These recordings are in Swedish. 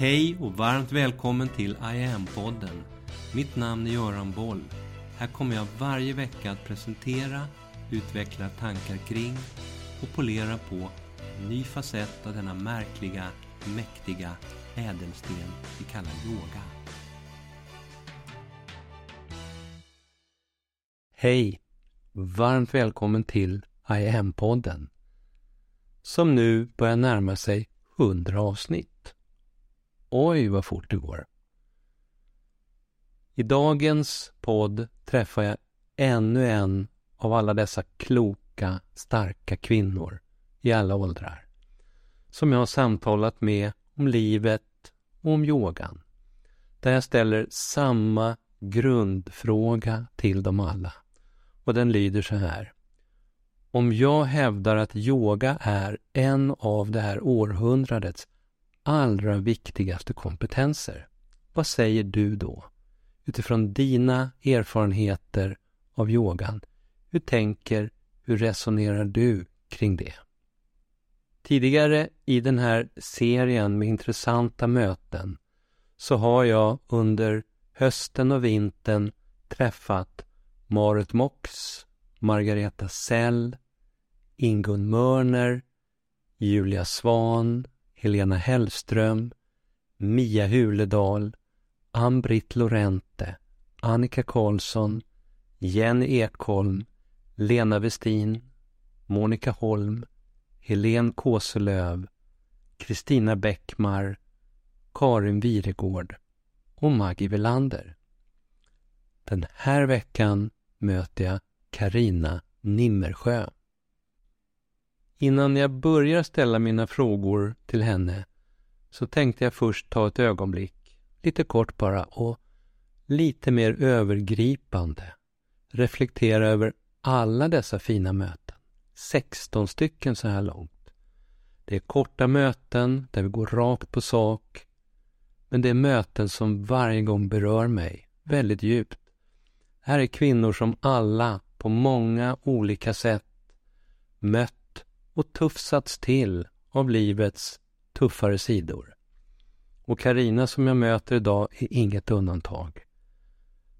Hej och varmt välkommen till I am-podden. Mitt namn är Göran Boll. Här kommer jag varje vecka att presentera, utveckla tankar kring och polera på en ny facett av denna märkliga, mäktiga ädelsten vi kallar yoga. Hej! Varmt välkommen till I am-podden. Som nu börjar närma sig 100 avsnitt. Oj, vad fort det går. I dagens podd träffar jag ännu en av alla dessa kloka, starka kvinnor i alla åldrar som jag har samtalat med om livet och om yogan. Där jag ställer samma grundfråga till dem alla. Och den lyder så här. Om jag hävdar att yoga är en av det här århundradets allra viktigaste kompetenser, vad säger du då? Utifrån dina erfarenheter av yogan, hur tänker, hur resonerar du kring det? Tidigare i den här serien med intressanta möten så har jag under hösten och vintern träffat Marit Mox, Margareta Sell, Ingun Mörner, Julia Svan, Helena Hellström, Mia Huledal, Ann-Britt Lorente, Annika Karlsson, Jenny Ekholm, Lena Westin, Monica Holm, Helen Kåselöv, Kristina Bäckmar, Karin Viregård och Maggie Velander. Den här veckan möter jag Karina Nimmersjö. Innan jag börjar ställa mina frågor till henne så tänkte jag först ta ett ögonblick, lite kort bara, och lite mer övergripande reflektera över alla dessa fina möten. 16 stycken så här långt. Det är korta möten där vi går rakt på sak, men det är möten som varje gång berör mig väldigt djupt. Här är kvinnor som alla på många olika sätt mött och tuffsats till av livets tuffare sidor. Och Karina som jag möter idag är inget undantag.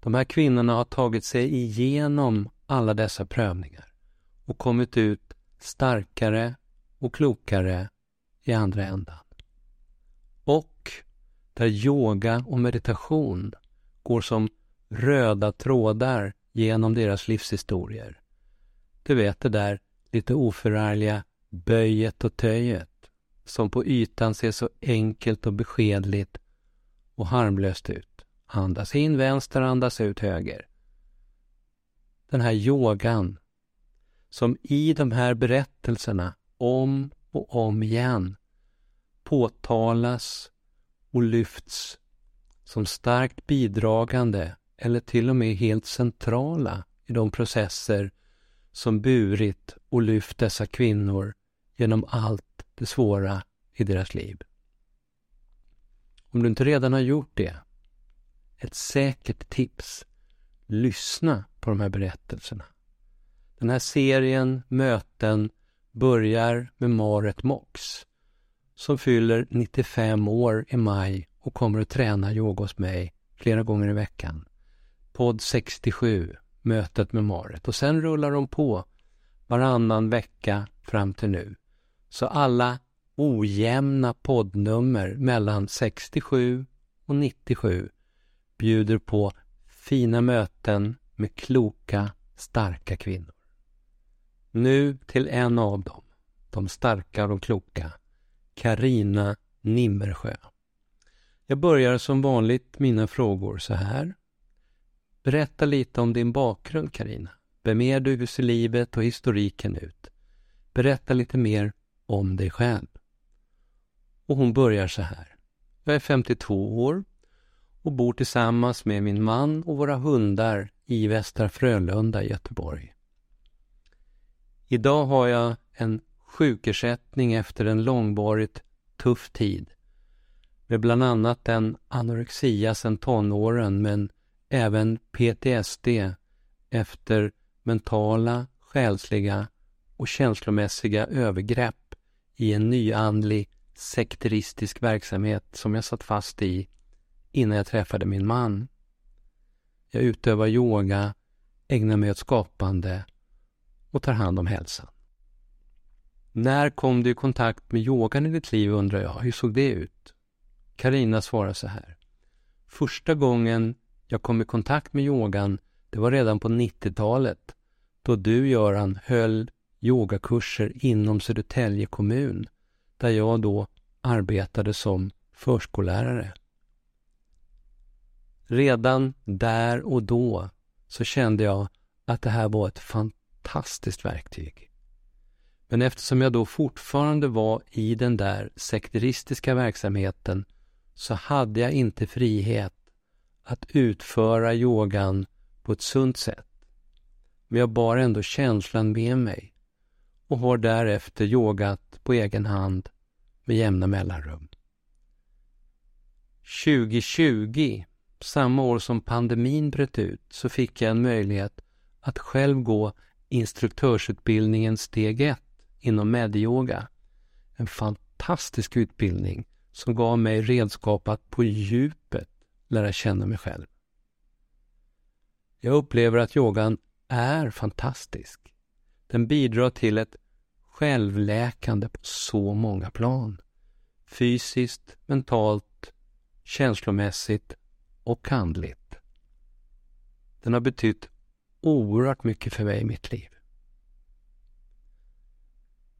De här kvinnorna har tagit sig igenom alla dessa prövningar och kommit ut starkare och klokare i andra ändan. Och där yoga och meditation går som röda trådar genom deras livshistorier. Du vet det där lite oförargliga böjet och töjet som på ytan ser så enkelt och beskedligt och harmlöst ut. Andas in vänster, andas ut höger. Den här yogan som i de här berättelserna om och om igen påtalas och lyfts som starkt bidragande eller till och med helt centrala i de processer som burit och lyft dessa kvinnor genom allt det svåra i deras liv. Om du inte redan har gjort det, ett säkert tips. Lyssna på de här berättelserna. Den här serien möten börjar med Maret Mox som fyller 95 år i maj och kommer att träna yoga hos mig flera gånger i veckan. Podd 67, mötet med Marit Och sen rullar de på varannan vecka fram till nu. Så alla ojämna poddnummer mellan 67 och 97 bjuder på fina möten med kloka, starka kvinnor. Nu till en av dem, de starka och kloka, Karina Nimmersjö. Jag börjar som vanligt mina frågor så här. Berätta lite om din bakgrund, Karina. Vem är du? Hur ser livet och historiken ut? Berätta lite mer om dig själv. Och hon börjar så här. Jag är 52 år och bor tillsammans med min man och våra hundar i Västra Frölunda i Göteborg. Idag har jag en sjukersättning efter en långvarigt tuff tid med bland annat en anorexia sedan tonåren men även PTSD efter mentala, själsliga och känslomässiga övergrepp i en nyandlig sekteristisk verksamhet som jag satt fast i innan jag träffade min man. Jag utövar yoga, ägnar mig åt skapande och tar hand om hälsan. När kom du i kontakt med yogan i ditt liv undrar jag. Hur såg det ut? Karina svarar så här. Första gången jag kom i kontakt med yogan, det var redan på 90-talet då du, Göran, höll yogakurser inom Södertälje kommun där jag då arbetade som förskollärare. Redan där och då så kände jag att det här var ett fantastiskt verktyg. Men eftersom jag då fortfarande var i den där sekteristiska verksamheten så hade jag inte frihet att utföra yogan på ett sunt sätt. Men jag bar ändå känslan med mig och har därefter yogat på egen hand med jämna mellanrum. 2020, samma år som pandemin bröt ut, så fick jag en möjlighet att själv gå instruktörsutbildningen steg 1 inom medyoga. En fantastisk utbildning som gav mig redskap att på djupet lära känna mig själv. Jag upplever att yogan är fantastisk. Den bidrar till ett självläkande på så många plan. Fysiskt, mentalt, känslomässigt och andligt. Den har betytt oerhört mycket för mig i mitt liv.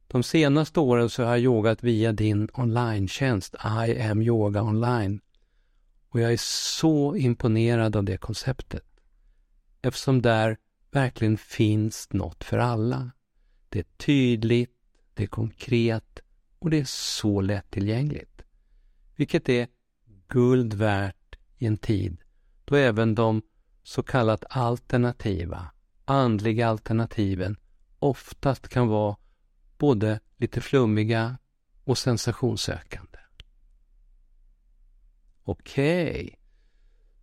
De senaste åren så har jag yogat via din online I am yoga online. Och jag är så imponerad av det konceptet. Eftersom där verkligen finns något för alla. Det är tydligt, det är konkret och det är så lättillgängligt. Vilket är guld värt i en tid då även de så kallat alternativa, andliga alternativen oftast kan vara både lite flummiga och sensationssökande. Okej, okay.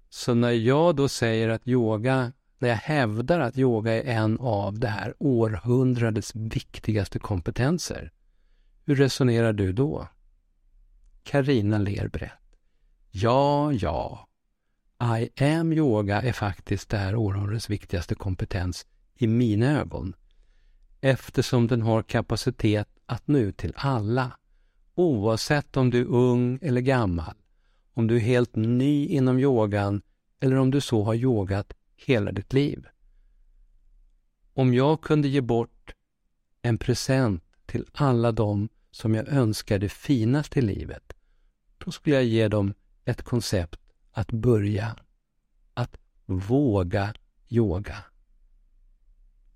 så när jag då säger att yoga, när jag hävdar att yoga är en av det här århundradets viktigaste kompetenser, hur resonerar du då? Karina ler brett. Ja, ja. I am yoga är faktiskt det här århundradets viktigaste kompetens i mina ögon eftersom den har kapacitet att nå ut till alla, oavsett om du är ung eller gammal, om du är helt ny inom yogan eller om du så har yogat hela ditt liv. Om jag kunde ge bort en present till alla dem som jag önskar det finaste i livet, då skulle jag ge dem ett koncept att börja, att våga yoga.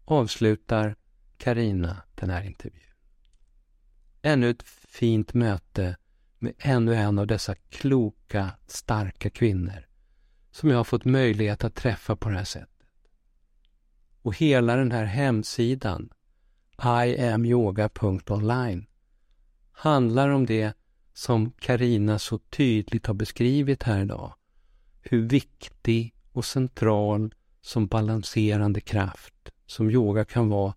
Avslutar Karina den här intervjun. Ännu ett fint möte med ännu en av dessa kloka, starka kvinnor som jag har fått möjlighet att träffa på det här sättet. Och hela den här hemsidan, iamyoga.online, handlar om det som Karina så tydligt har beskrivit här idag. Hur viktig och central som balanserande kraft som yoga kan vara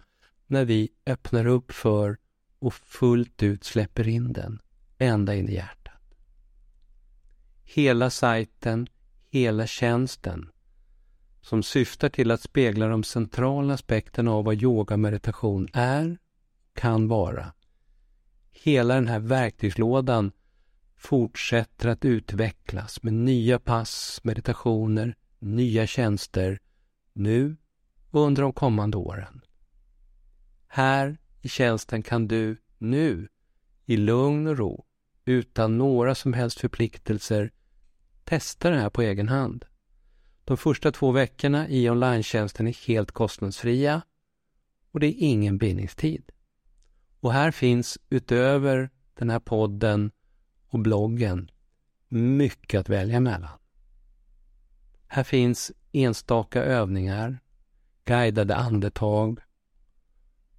när vi öppnar upp för och fullt ut släpper in den ända in i hjärtat. Hela sajten, hela tjänsten som syftar till att spegla de centrala aspekterna av vad yoga meditation är kan vara. Hela den här verktygslådan fortsätter att utvecklas med nya pass, meditationer, nya tjänster nu och under de kommande åren. Här i tjänsten kan du nu, i lugn och ro, utan några som helst förpliktelser, testa det här på egen hand. De första två veckorna i online är helt kostnadsfria och det är ingen bindningstid. Och här finns utöver den här podden och bloggen mycket att välja mellan. Här finns enstaka övningar, guidade andetag,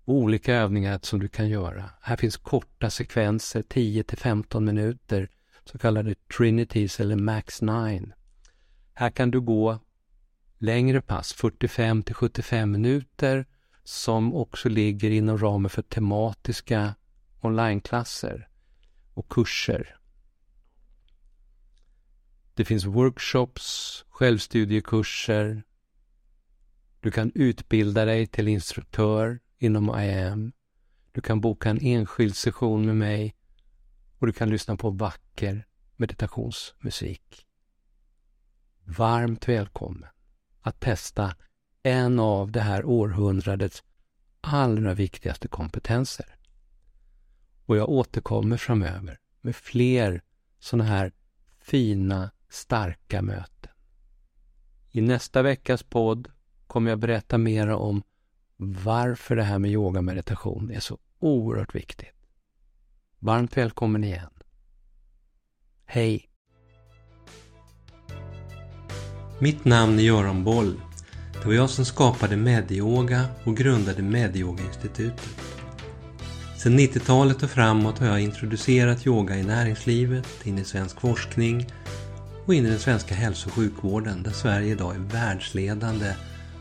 olika övningar som du kan göra. Här finns korta sekvenser, 10 till 15 minuter, så kallade Trinities eller Max 9. Här kan du gå längre pass, 45 till 75 minuter, som också ligger inom ramen för tematiska onlineklasser. och kurser. Det finns workshops, självstudiekurser. Du kan utbilda dig till instruktör inom IAM. Du kan boka en enskild session med mig och du kan lyssna på vacker meditationsmusik. Varmt välkommen att testa en av det här århundradets allra viktigaste kompetenser. Och jag återkommer framöver med fler sådana här fina, starka möten. I nästa veckas podd kommer jag berätta mer om varför det här med yoga meditation är så oerhört viktigt. Varmt välkommen igen. Hej! Mitt namn är Göran Boll. Det var jag som skapade Medyoga och grundade Medyoga-institutet. Sedan 90-talet och framåt har jag introducerat yoga i näringslivet, in i svensk forskning och in i den svenska hälso och sjukvården där Sverige idag är världsledande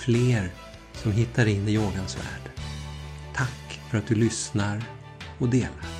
fler som hittar in i yogans värld. Tack för att du lyssnar och delar.